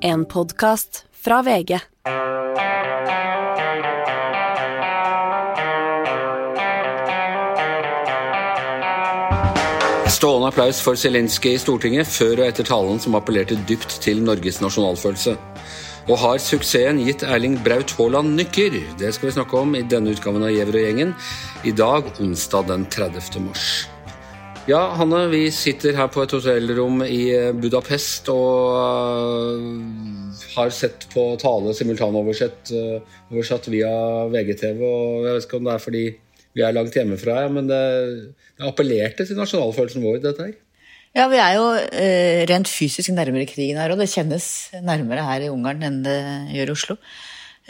En podkast fra VG. Stående applaus for Zelenskyj i Stortinget før og etter talen som appellerte dypt til Norges nasjonalfølelse. Og har suksessen gitt Erling Braut Haaland nykker? Det skal vi snakke om i denne utgaven av Gjever og gjengen. I dag, onsdag den 30. mars. Ja, Hanne, vi sitter her på et hotellrom i Budapest og øh, har sett på tale simultanoversatt øh, oversatt via VGTV. og Jeg vet ikke om det er fordi vi er langt hjemmefra, men det, det appellerte til nasjonalfølelsen vår, dette her. Ja, vi er jo eh, rent fysisk nærmere krigen her, og det kjennes nærmere her i Ungarn enn det gjør i Oslo.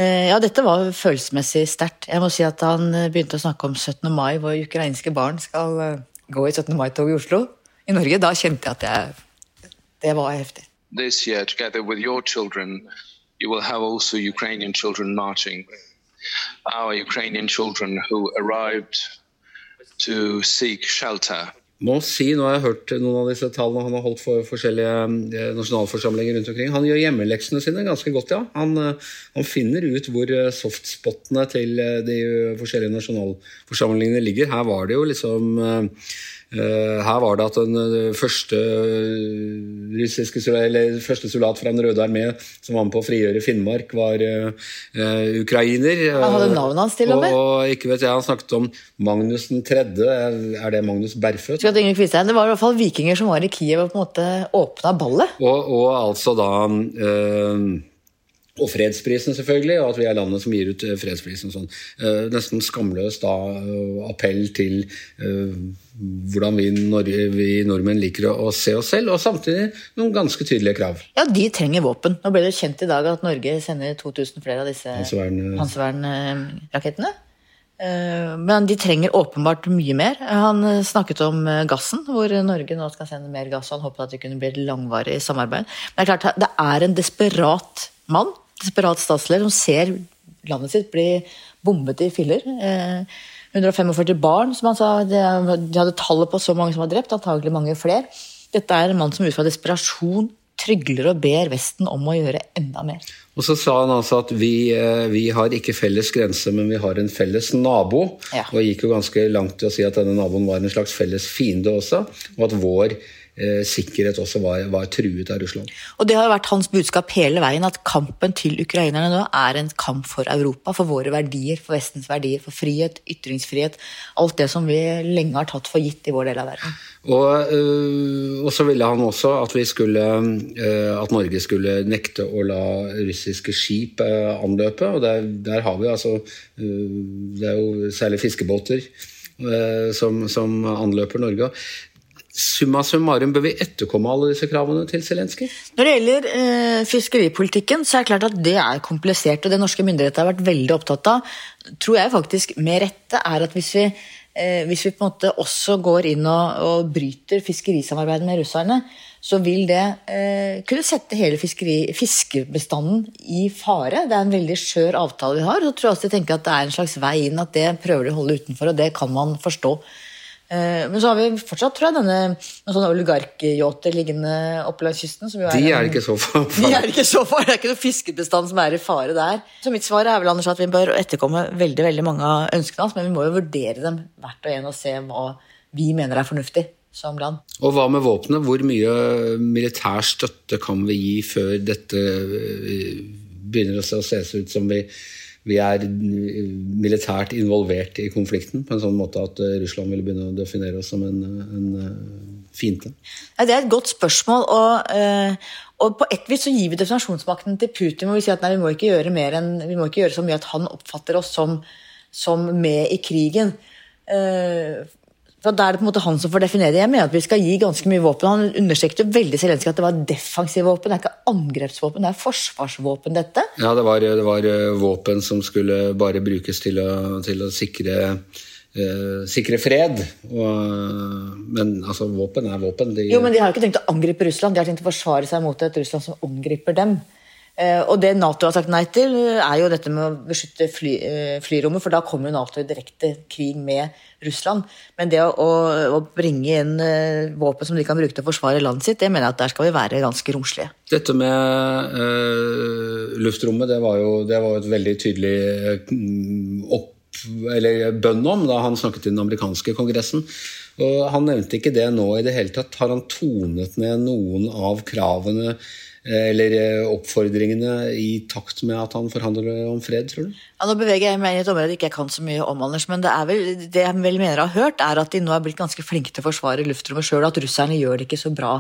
Eh, ja, dette var følelsesmessig sterkt. Jeg må si at han begynte å snakke om 17. mai, hvor ukrainske barn skal eh, gå i 17. mai-tog i Oslo. I Norge, da kjente jeg at jeg Det var heftig. this year, together with your children, you will have also Ukrainian children marching. Our Ukrainian children who arrived to seek shelter. Må si, nå har jeg hørt noen av disse tallene han har holdt for forskjellige eh, nasjonalforsamlinger rundt omkring. Han gjør hjemmeleksene sine ganske godt, ja. Han, eh, han finner ut hvor eh, softspotene til de forskjellige nasjonalforsamlingene ligger. Her var det jo liksom her var det at den eh, første russiske eller første soldat fra Den røde armé som var med på å frigjøre Finnmark, var eh, eh, ukrainer. Han hadde navnet hans til og med. Og ikke vet jeg, han snakket om Magnus den tredje. Er det Magnus Berføt? Det var i hvert fall vikinger som var i Kiev og på en måte åpna ballet. Og, og altså da øh, Og fredsprisen, selvfølgelig, og at vi er landet som gir ut øh, fredsprisen. Sånn. Øh, nesten skamløs da øh, appell til øh, hvordan vi, Norge, vi nordmenn liker å, se oss selv, og samtidig noen ganske tydelige krav. Ja, de trenger våpen. Nå ble det kjent i dag at Norge sender 2000 flere av disse. Eh, Men de trenger åpenbart mye mer. Han eh, snakket om eh, gassen, hvor Norge nå skal sende mer gass. og Han håpet at det kunne bli et langvarig samarbeid. Men det er klart, det er en desperat mann, desperat statsleder, som ser landet sitt bli bombet i filler. Eh, 145 barn, som han sa. De hadde tallet på så mange som var drept, antagelig mange flere. Dette er en mann som ut fra desperasjon trygler og ber Vesten om å gjøre enda mer. Og så sa han altså at vi, øh, vi har ikke felles grense, men vi har en felles nabo. Ja. Og gikk jo ganske langt til å si at denne naboen var en slags felles fiende også, og at vår sikkerhet også var, var truet av Russland. Og det har vært hans budskap hele veien, at kampen til ukrainerne nå er en kamp for Europa, for våre verdier, for Vestens verdier, for frihet, ytringsfrihet, alt det som vi lenge har tatt for gitt i vår del av verden. Og, øh, og så ville han også at vi skulle øh, at Norge skulle nekte å la russiske skip anløpe. Og der, der har vi altså Det er jo særlig fiskebåter som, som anløper Norge. Summa summarum, bør vi etterkomme alle disse kravene til Zelenskyj? Når det gjelder eh, fiskeripolitikken, så er det klart at det er komplisert. Og det norske myndigheter har vært veldig opptatt av, tror jeg faktisk med rette, er at hvis vi, eh, hvis vi på en måte også går inn og, og bryter fiskerisamarbeidet med russerne, så vil det eh, kunne sette hele fiskeri, fiskebestanden i fare. Det er en veldig skjør avtale vi har. Så tror jeg også de tenker at det er en slags vei inn, at det prøver de å holde utenfor, og det kan man forstå. Eh, Men så har vi fortsatt, tror jeg, denne sånne oligarkyachter liggende oppe langs kysten. Som jo De er det ikke så far de er ikke så far, Det er ikke noen fiskebestand som er i fare der. Så mitt svar er vel Anders, at vi bør etterkomme veldig veldig mange av ønskene hans, men vi må jo vurdere dem hvert og en og se hva vi mener er fornuftig som land. Og hva med våpenet? Hvor mye militær støtte kan vi gi før dette øh, begynner å se ut som vi, vi er øh, militært involvert i konflikten på en sånn måte at øh, Russland vil begynne å definere oss som en, en øh, fiende? Ja, det er et godt spørsmål. Og, eh, og på et vis så gir vi definasjonsmakten til Putin. hvor Vi sier at nei, vi må ikke gjøre mer enn, vi må ikke gjøre så mye at han oppfatter oss som, som med i krigen. Eh, for Da er det på en måte han som får definere det. Jeg mener at vi skal gi ganske mye våpen. Han understreket veldig Zelenskyj at det var defensive våpen, det er ikke angrepsvåpen, det er forsvarsvåpen, dette. Ja, det var, det var øh, våpen som skulle bare brukes til å, til å sikre øh, sikre fred. Og, men altså, våpen er våpen. De, Jo, men De har jo ikke tenkt å angripe Russland, de har tenkt å forsvare seg mot et Russland som angriper dem. Eh, og det Nato har sagt nei til, er jo dette med å beskytte fly, eh, flyrommet, for da kommer jo Nato i direkte krig med Russland. Men det å, å bringe inn eh, våpen som de kan bruke til å forsvare landet sitt, det mener jeg at der skal vi være ganske romslige. Dette med øh, luftrommet, det var jo det var et veldig tydelig opp, bønn om da han snakket i den amerikanske kongressen. Og Han nevnte ikke det nå i det hele tatt. Har han tonet ned noen av kravene Eh, eller eh, oppfordringene i takt med at han forhandler om fred, tror du? Ja, Nå beveger jeg meg i et område jeg ikke kan så mye om, Anders, men det, vel, det jeg vel mener har hørt, er at de nå er blitt ganske flinke til å forsvare luftrommet sjøl, at russerne gjør det ikke så bra.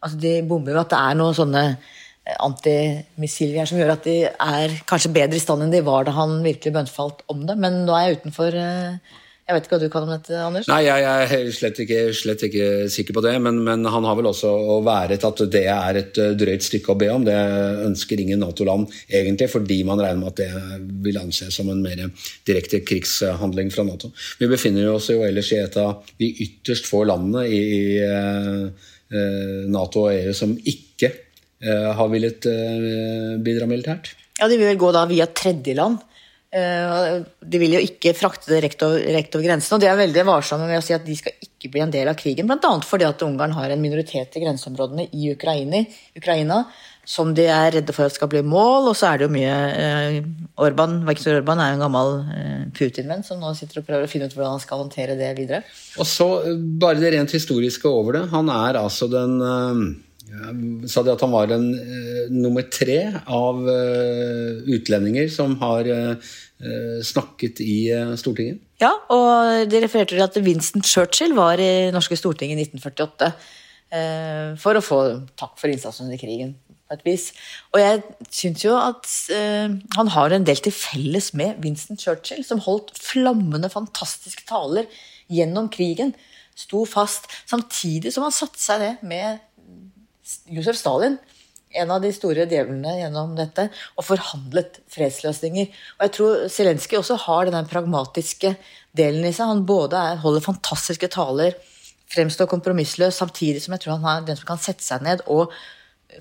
Altså, De bomber jo at det er noen sånne eh, antimissilgreier som gjør at de er kanskje bedre i stand enn de var da han virkelig bønnfalt om det, men nå er jeg utenfor uh, jeg vet ikke hva du kan om dette, Anders? Nei, Jeg er slett ikke, slett ikke sikker på det. Men, men, han har vel også været at det er et eh, drøyt stykke å be om. Det ønsker ingen Nato-land egentlig, fordi man regner med at det vil anses som en mer direkte krigshandling fra Nato. Vi befinner oss jo ellers i et av de ytterst få landene i, i uh, Nato og EU som ikke uh, har villet uh, bidra militært. Ja, De vil vel gå da via tredjeland. Eh, de vil jo ikke frakte det rett over, rett over grensen, og de er veldig varsomme med å si at de skal ikke bli en del av krigen, bl.a. fordi at Ungarn har en minoritet i grenseområdene i Ukraina, Ukraina, som de er redde for at skal bli mål. Og så er det jo mye eh, Orban Viktor Orban er jo en gammel eh, Putin-venn som nå sitter og prøver å finne ut hvordan han skal håndtere det videre. Og så bare det rent historiske over det. Han er altså den jeg sa det at han var en uh, nummer tre av uh, utlendinger som har uh, snakket i Stortinget. Ja, og de refererte til at Winston Churchill var i norske Stortinget i 1948 for å få takk for innsatsen under krigen. vis. Og jeg syns jo at han har en del til felles med Winston Churchill, som holdt flammende, fantastiske taler gjennom krigen. Sto fast, samtidig som han satte seg ned med Josef Stalin, en av de store djevlene gjennom dette, og forhandlet fredsløsninger. Og jeg tror Zelenskyj også har den pragmatiske delen i seg. Han både er, holder fantastiske taler, fremstår kompromissløs, samtidig som jeg tror han er den som kan sette seg ned og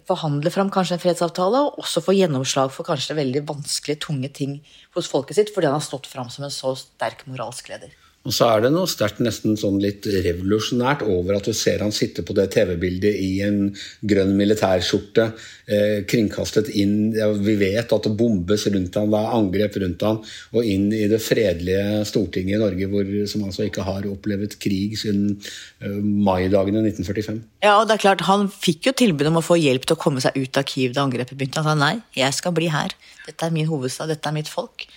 forhandle fram kanskje en fredsavtale, og også få gjennomslag for kanskje veldig vanskelige, tunge ting hos folket sitt, fordi han har stått fram som en så sterk moralsk leder. Og så er det noe sterkt, nesten sånn litt revolusjonært over at du ser han sitte på det TV-bildet i en grønn militærskjorte, eh, kringkastet inn ja, Vi vet at det bombes rundt han, det er angrep rundt han, og inn i det fredelige Stortinget i Norge, hvor, som altså ikke har opplevd krig siden eh, maidagene 1945. Ja, og det er klart, Han fikk jo tilbud om å få hjelp til å komme seg ut av Kiev da angrepet begynte. Han sa nei, jeg skal bli her. Dette er min hovedstad, dette er mitt folk.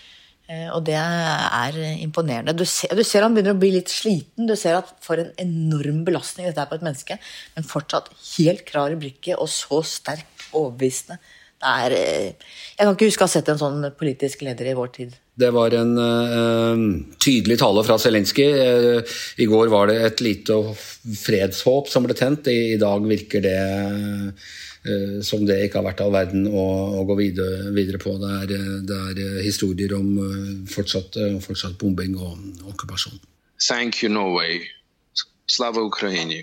Eh, og det er imponerende. Du ser, du ser, han begynner å bli litt sliten. Du ser at for en enorm belastning dette er på et menneske. Men fortsatt helt klar i blikket og så sterkt overbevisende. Det er eh, Jeg kan ikke huske å ha sett en sånn politisk leder i vår tid. Det var en uh, tydelig tale fra Zelenskyj. Uh, I går var det et lite fredshåp som ble tent. I, i dag virker det uh, som det ikke har vært all verden å, å gå videre, videre, på. Det er, det er, eh, historier om eh, fortsatt, fortsatt bombing og okkupasjon. Thank you, Norway. Slava Ukraini.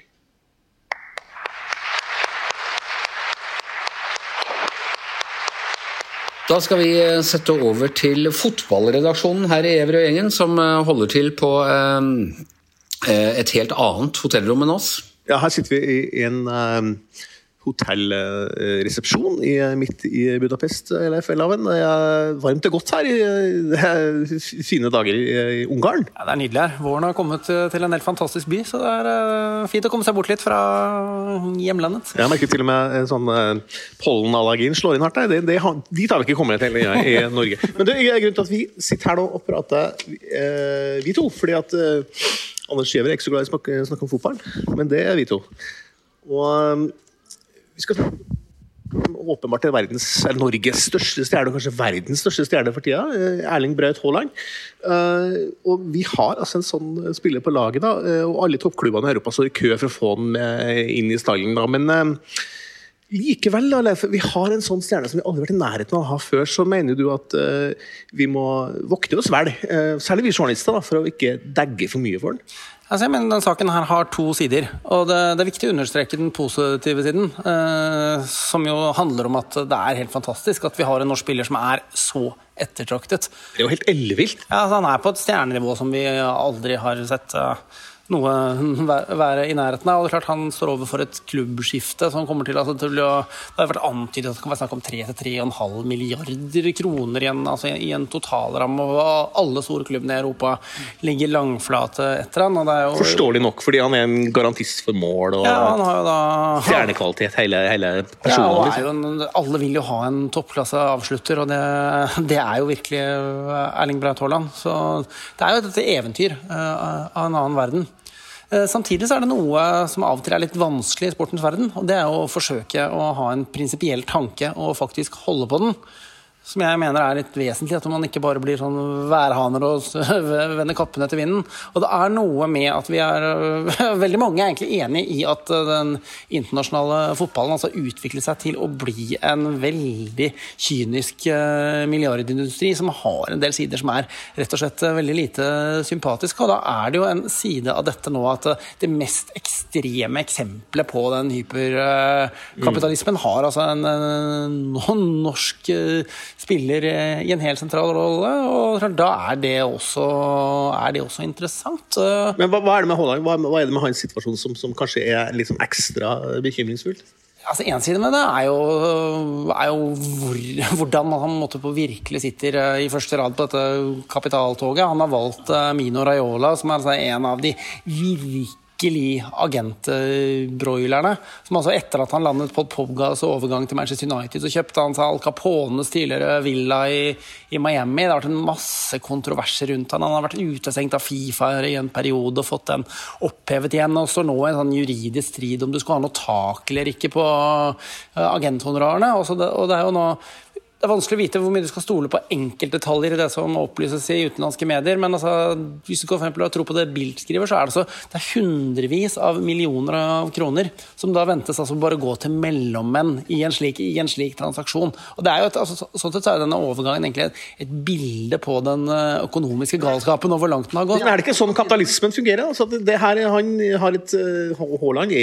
Da skal vi sette over til fotballredaksjonen her i Everøy gjengen, som holder til på et helt annet hotellrom enn oss. Ja, her sitter vi i en hotellresepsjon i, midt i Budapest, er varmt og godt her i fine dager i Ungarn. Ja, det er nydelig her. Våren har kommet til en helt fantastisk by, så det er uh, fint å komme seg bort litt fra hjemlandet. Jeg merker til og med en sånn uh, pollenallergien slår inn hardt der. Det, det, dit har vi ikke kommet til i, i Norge. Men det er grunnen til at vi sitter her nå og prater, vi to. fordi at Anders Giæver er ikke så glad i å snakke om fotball, men det er vi to. Og vi skal åpenbart er verdens, eller Norges største stjerne, og kanskje verdens største stjerne for tida. Eh, Erling Braut Haaland. Uh, og vi har altså en sånn spiller på laget, da, uh, og alle toppklubbene i Europa står i kø for å få den inn i stallen. Da. Men Likevel, da, Leif, vi har en sånn stjerne som vi aldri har vært i nærheten av å ha før. Så mener du at uh, vi må vokte oss vel, uh, særlig vi journalister, da, for å ikke degge for mye for den? Altså, jeg mener den Saken her har to sider. og Det, det er viktig å understreke den positive siden. Uh, som jo handler om at det er helt fantastisk at vi har en norsk spiller som er så ettertraktet. Det er jo helt ellevilt. Ja, altså, Han er på et stjernenivå som vi aldri har sett. eh, noe være i nærheten av. Og det er klart Han står overfor et klubbskifte som kommer til, altså, til å Det har vært antydet at det kan være snakk om 3-3,5 milliarder kroner igjen, altså, i en totalramme. Og alle store klubbene i Europa ligger langflate etter han. Og Forståelig nok, fordi han er en garantist for mål og ja, han har jo da stjernekvalitet, hele, hele personen. er liksom. en, alle vil jo ha en toppklasse avslutter, og det, det er jo virkelig Erling Braut Haaland. Så det er jo et eventyr uh, av en annen verden. Eh, Samtidig så er det noe som av og til er litt vanskelig i sportens verden. og Det er å forsøke å ha en prinsipiell tanke og faktisk holde på den. Som jeg mener er litt vesentlig, at man ikke bare blir sånn værhaner og vender kappene etter vinden. Og det er noe med at vi er Veldig mange er egentlig enig i at eh, den internasjonale fotballen altså utvikler seg til å bli en veldig kynisk eh, milliardindustri som har en del sider som er rett og slett eh, veldig lite sympatiske. Og da er det jo en side av dette nå at det mest ekstreme eksempelet på den hyperkapitalismen har altså en, en norsk spiller eh, i en helt sentral rolle. Og da er det også, er det også interessant. Eh, Men hva, hva er det med Haaland? Hva, hva er det med hans situasjon som, som kanskje er sånn ekstra bekymringsfullt? Altså En side med det er jo, er jo hvor, hvordan han måte på virkelig sitter eh, i første rad på dette kapitaltoget. Han har valgt Mino Raiola, som er altså en av de virkelig agentbroilerne. Som altså etter at han landet på Poggas overgang til Manchester United, så kjøpte han seg Al Capones tidligere villa i, i Miami. Det har vært en masse kontroverser rundt han. Han har vært utestengt av Fifa i en periode og fått den opphevet igjen. Og står nå i en sånn juridisk strid om du skulle ha noe tak eller ikke på eh, agenthonorarene. Og og det er jo nå det er vanskelig å vite hvor mye du skal stole på enkeltdetaljer i det som opplyses i utenlandske medier, men altså, hvis du for har tro på det Bilt skriver, så er det, så, det er hundrevis av millioner av kroner som da ventes altså bare gå til mellommenn i en slik, i en slik transaksjon. Og det er jo et, altså, så- Sånn sett så er denne overgangen egentlig et, et bilde på den eh, økonomiske galskapen og hvor langt den har gått. Men er det ikke sånn kapitalismen fungerer? Altså, det her, han har et, eh, Haaland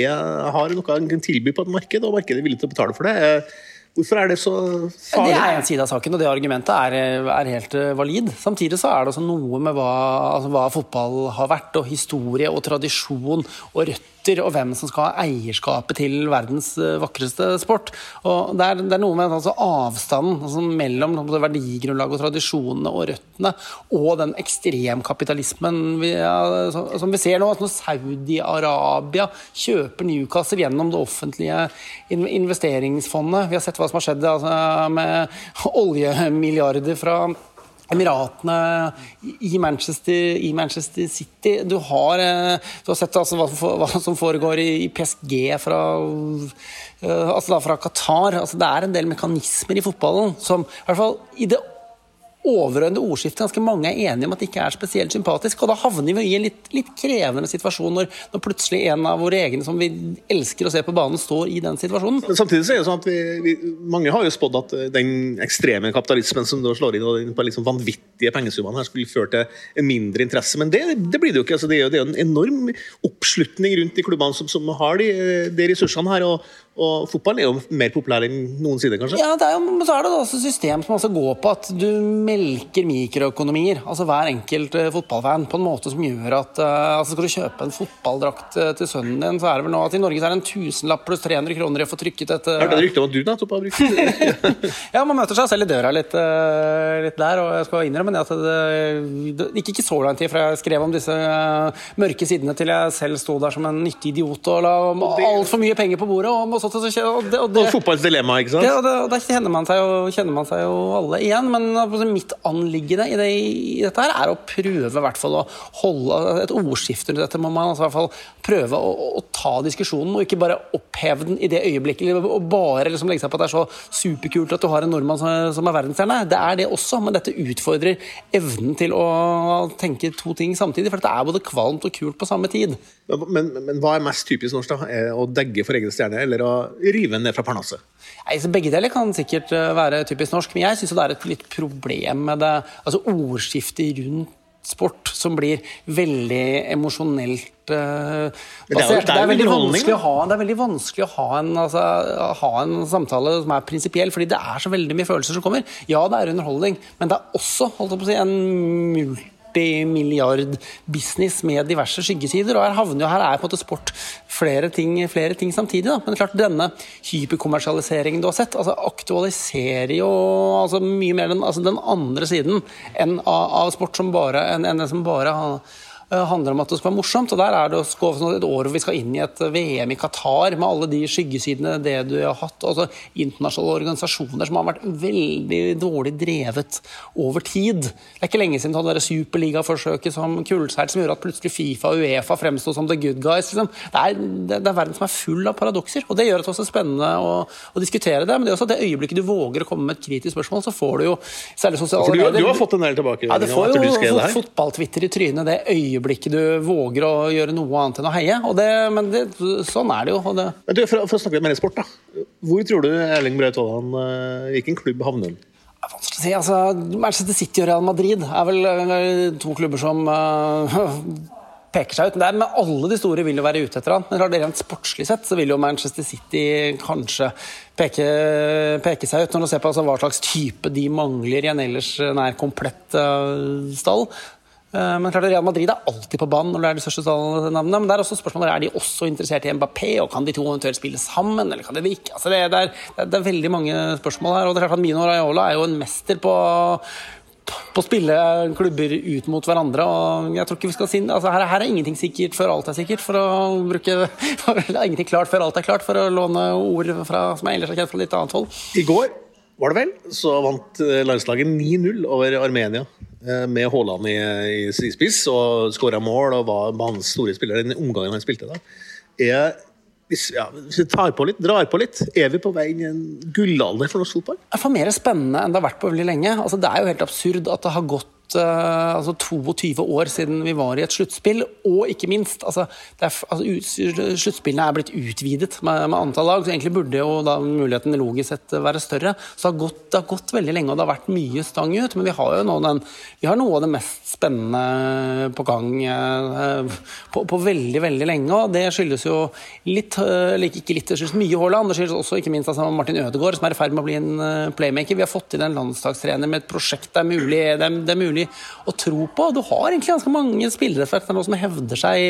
har noe han kan tilby på et marked, og markedet er villig til å betale for det. Hvorfor er det så farlig? Det er en side av saken, og det argumentet er, er helt eh, valid. Samtidig så er det også noe med hva, altså hva fotball har vært, og historie og tradisjon og røtter, og hvem som skal ha eierskapet til verdens eh, vakreste sport. Og det, er, det er noe med altså avstanden altså mellom verdigrunnlaget og tradisjonene og røttene, og den ekstremkapitalismen vi, altså, som vi ser nå. Altså når Saudi-Arabia kjøper Newcastle gjennom det offentlige investeringsfondet. Vi har sett hva som har skjedd altså, med oljemilliarder fra Emiratene i Manchester, i Manchester City. Du har, eh, du har sett altså, hva, som foregår i, i PSG fra, eh, altså, da, fra Qatar. Altså, det er en del mekanismer i fotballen som i hvert fall i det overordnede ordskiftet ganske mange er enige om at det ikke er spesielt sympatisk. Og da havner vi i en litt, litt krevende situasjon når, når plutselig en av våre egne som vi elsker å se på banen, står i den situasjonen. Samtidig så er det sånn at vi, vi, Mange har jo spådd at eh, den ekstreme kapitalismen som da slår inn og den på liksom vanvittige pengesummene her skulle føre til en mindre interesse, men det, det blir det jo ikke. Altså, det, er jo, det er jo en enorm oppslutning rundt de klubbene som, som har de, de ressursene her. og og fotball er jo mer populær enn noensinne, kanskje? Ja, det er jo, så er det også system som også går på at du melker mikroøkonomier. Altså hver enkelt eh, fotballfan på en måte som gjør at eh, altså Skal du kjøpe en fotballdrakt eh, til sønnen din, så er det vel nå at i Norge så er det en tusenlapp pluss 300 kroner i å få trykket et Jeg hørte et rykte om at du nettopp har brukt Ja, man møter seg selv i døra litt, litt der, og jeg skal innrømme det at det, det gikk ikke så lang tid fra jeg skrev om disse mørke sidene til jeg selv sto der som en nyttig idiot og la altfor mye penger på bordet. Og, og, så, så, så, og, det, og det, Og fotballens dilemma, ikke sant? Ja, og det, og der kjenner man, seg jo, kjenner man seg jo alle igjen, men altså, mitt anliggende i, det, i dette her er å prøve i hvert fall å holde et ordskifte rundt dette. må man altså, i hvert fall prøve å, å ta diskusjonen, og ikke bare oppheve den i det øyeblikket. Og bare liksom legge seg på at det er så superkult at du har en nordmann som, som er verdensstjerne. Det er det også, men dette utfordrer evnen til å tenke to ting samtidig. For dette er både kvalmt og kult på samme tid. Men, men, men hva er mest typisk norsk? da? Å degge for egen stjerne, eller å rive ned fra parnasset? Begge deler kan sikkert eh, være typisk norsk, men jeg syns det er et litt problem med det altså ordskiftet rundt sport som blir veldig emosjonelt uh, basert. det er jo- det er vanskelig å ha, det er veldig vanskelig å ha en, altså, ha en samtale som er prinsipiell, fordi det er så veldig mye følelser som kommer. Ja, det er underholdning, men det er også holdt jeg på å si, en multimilliard-business med diverse skyggesider. og Her havner jo, her er på en måte sport flere ting, flere ting samtidig. Da. Men klart denne hyperkommersialiseringen du har sett, altså aktualiserer jo altså mye mer den, altså den andre siden enn av, av sport som bare, enn enn som bare har handler om at det skal være morsomt. og Der er det å et år hvor vi skal inn i et VM i Qatar med alle de skyggesidene det du har hatt. Altså internasjonale organisasjoner som har vært veldig dårlig drevet over tid. Det er ikke lenge siden hadde det superligaforsøket som kullseilt som gjorde at plutselig Fifa og Uefa fremsto som the good guys. Liksom. Det, er, det, er verden som er full av paradokser. og Det gjør det også spennende å, å diskutere det. Men det er også det øyeblikket du våger å komme med et kritisk spørsmål, så får du jo særlig sosiale medier. du, du har fått en del tilbake ja, det får etter du skrev jo det her. fotballtwitter i trynet det øyeblikket du våger å gjøre noe annet enn å heie. Og det, men det, sånn er det jo. Det, Men du, for, for å snakke litt mer sport, da. Hvor tror du Erling Braut Haaland eh, Hvilken klubb havner han? vanskelig å si. Altså, Manchester City og Real Madrid er vel to klubber som uh, peker seg ut. Det er, men alle de store vil jo være ute etter han. Men rent sportslig sett så vil jo Manchester City kanskje peke, peke seg ut, når du ser på altså, hva slags type de mangler i en ellers nær komplett uh, stall. Eh, Men klart Real Madrid er alltid på banen når det er de største navnene. Men det er også spørsmålet, er de også interessert i Mbappé, og kan de to eventuelt spille sammen? eller kan de ikke? Altså det, det, er, det, er, veldig mange spørsmål her. og det er klart at Mino Raiola er jo en mester på på å spille klubber ut mot hverandre. og jeg tror ikke vi skal si, altså her, her er ingenting sikkert før alt er sikkert. for å bruke, er ingenting klart før alt er klart, for å låne ord fra, som jeg ellers har kjent fra litt annet hold. I går var det vel, så vant eh, landslaget 9-0 over Armenia. Eh, Med Haaland i, i spiss og skåra mål og var hans store spiller den omgangen han spilte da. Er, hvis, ja, hvis vi tar på litt, drar på litt, er vi på vei inn i en gullalder for norsk fotball? Det er mer spennende enn det har vært på veldig lenge. Altså, det er jo helt absurd at det har gått eh, altså 22 år siden vi var i et sluttspill, og ikke minst altså, er, altså, Sluttspillene er blitt utvidet med, med antall lag, så egentlig burde jo da muligheten logisk sett være større. Så det har, gått, det har gått veldig lenge, og det har vært mye stang ut. Men vi har jo nå den, vi har noe av det mest spennende på gang uh, på, på veldig, veldig lenge. Og det skyldes jo litt, uh, ikke litt, det skyldes mye Haaland. Det skyldes også ikke minst altså, Martin Ødegaard, som er i ferd med å bli en playmaker. Vi har fått inn en landslagstrener med et prosjekt det er mulig, det er, det er mulig å tro på. Du har egentlig ganske mange spillere dette nå som hevder seg i,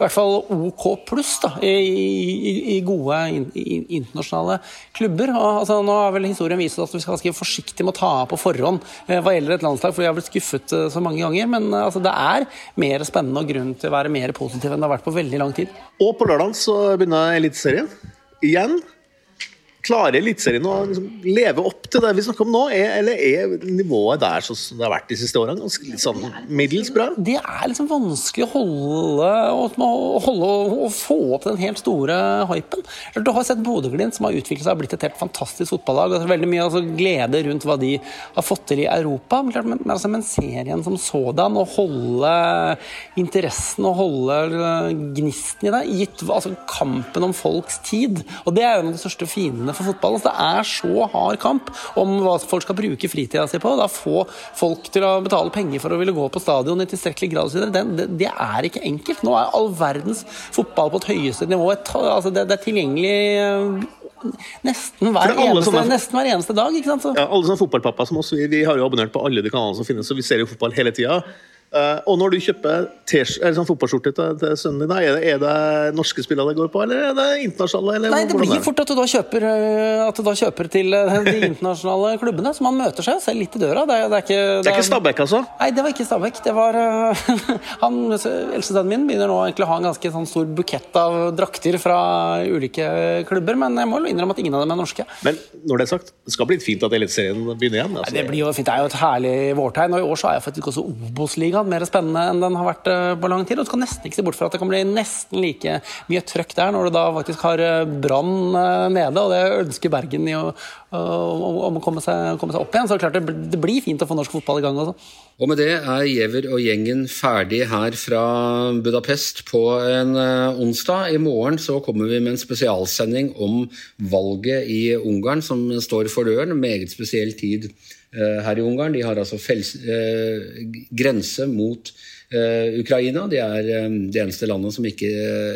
hvert fall OK pluss da, i, i, i gode internasjonale klubber. Og, altså, nå har vel historien vist at vi skal ganske forsiktige med å ta av på forhånd eh, hva gjelder et landslag, for vi har blitt skuffet eh, så mange ganger. Men eh, altså, det er mer spennende og grunn til å være mer positiv enn det har vært på veldig lang tid. Og på lørdag så begynner Eliteserien igjen. Klarer Eliteserien å liksom leve opp til det vi snakker om nå, er, eller er nivået der som det har vært de siste årene? Ganske litt sånn middels bra? det er liksom vanskelig å holde å holde og få opp den helt store hypen. Du har sett Bodø-Glimt som har utviklet seg og blitt et helt fantastisk fotballag. Det er veldig mye altså, glede rundt hva de har fått til i Europa. Men, men, altså, men serien som sådan, å holde interessen og holde øh, gnisten i det, gitt altså, kampen om folks tid. Og det er jo en av de største fiendene for fotball. Altså, det er så hard kamp om hva folk skal bruke fritida si på. Da få folk til å betale penger for å ville gå på stadion i tilstrekkelig grad osv. Det, det, er ikke enkelt. Nå er all verdens fotball på et høyeste nivå. Altså, det, det er tilgjengelig øh, nesten hver, eneste, sånne- nesten hver eneste dag. ikke sant? Så. Ja, alle sånne fotballpappa som oss, vi, vi har jo abonnert på alle de kanalene som finnes, så vi ser jo fotball hele tida. Eh, og når du kjøper sånn fotballskjorte til, til sønnen din, er det, er det norske spillere det går på, eller er det internasjonale? Eller Nei, det blir det? fort at du da kjøper, øh, at du da kjøper til øh, de internasjonale klubbene. Så man møter seg selv litt i døra. Det det er ikke, Det er ikke Stabæk, altså? Nei, det var ikke Stabæk. Det var han, Eldstesønnen min begynner nå egentlig å ha en ganske sånn stor bukett av drakter fra ulike klubber, men jeg må innrømme at ingen av dem er norske. Men når det er sagt, det skal bli fint at Eliteserien begynner igjen. Nei, Altså. det blir jo fint. Det er jo et herlig vårtegn. Og i år så er jeg faktisk også Obos-ligaen mer spennende enn den har vært øh, på lang tid. Og du skal nesten ikke se bort fra at det kan bli nesten like mye trøkk der når du da faktisk har øh, Brann øh, nede, og det ønsker Bergen i å, om å komme seg, komme seg opp igjen. Så klart det, det blir fint å få norsk fotball i gang også. Og med det er Giæver og gjengen ferdig her fra Budapest på en onsdag. I morgen så kommer vi med en spesialsending om valget i Ungarn som står for døren. Meget spesiell tid her i Ungarn. De har altså fels, uh, grense mot Ukraina. De er det eneste landet ikke,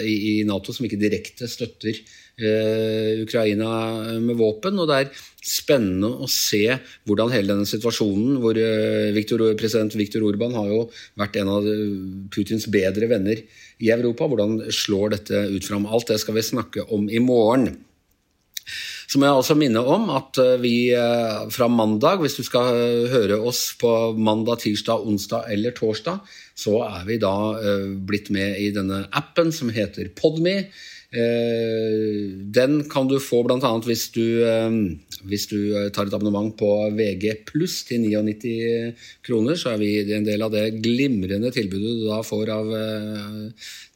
i, Nato som ikke direkte støtter Ukraina med våpen. og det er spennende å se hvordan hele denne situasjonen, hvor Viktor, president Viktor Orban har jo vært en av Putins bedre venner i Europa, hvordan slår dette ut fram? Alt det skal vi snakke om i morgen. Så må jeg også minne om at eh, vi eh, fra mandag, hvis du skal høre oss på mandag, tirsdag, onsdag eller torsdag, så er vi da blitt med i denne appen som heter Podme. Den kan du få bl.a. hvis hvis du eh, tar et abonnement på VG pluss til 99 kroner, så er vi en del av det glimrende tilbudet du da får av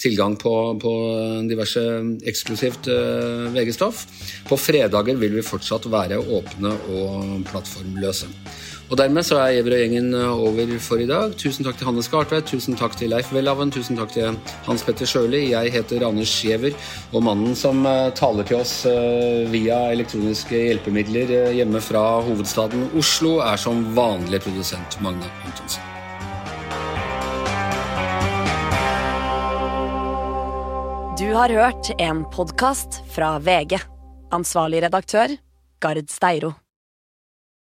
tilgang på, på, diverse eksklusivt VG-stoff. På fredager vil vi fortsatt være åpne og plattformløse. Og Dermed så er Giæver og gjengen eh, over for i dag. Tusen takk til Hanne Skartveit, tusen takk til Leif Welhaven, tusen takk til Hans Petter Sjøli. Jeg heter Anders Giæver, og mannen som eh, taler til oss eh, via elektroniske hjelpemidler hjemme fra hovedstaden Oslo, er som vanlig produsent Magne Antonsen. Du har hørt en podkast fra VG. Ansvarlig redaktør, Gard Steiro.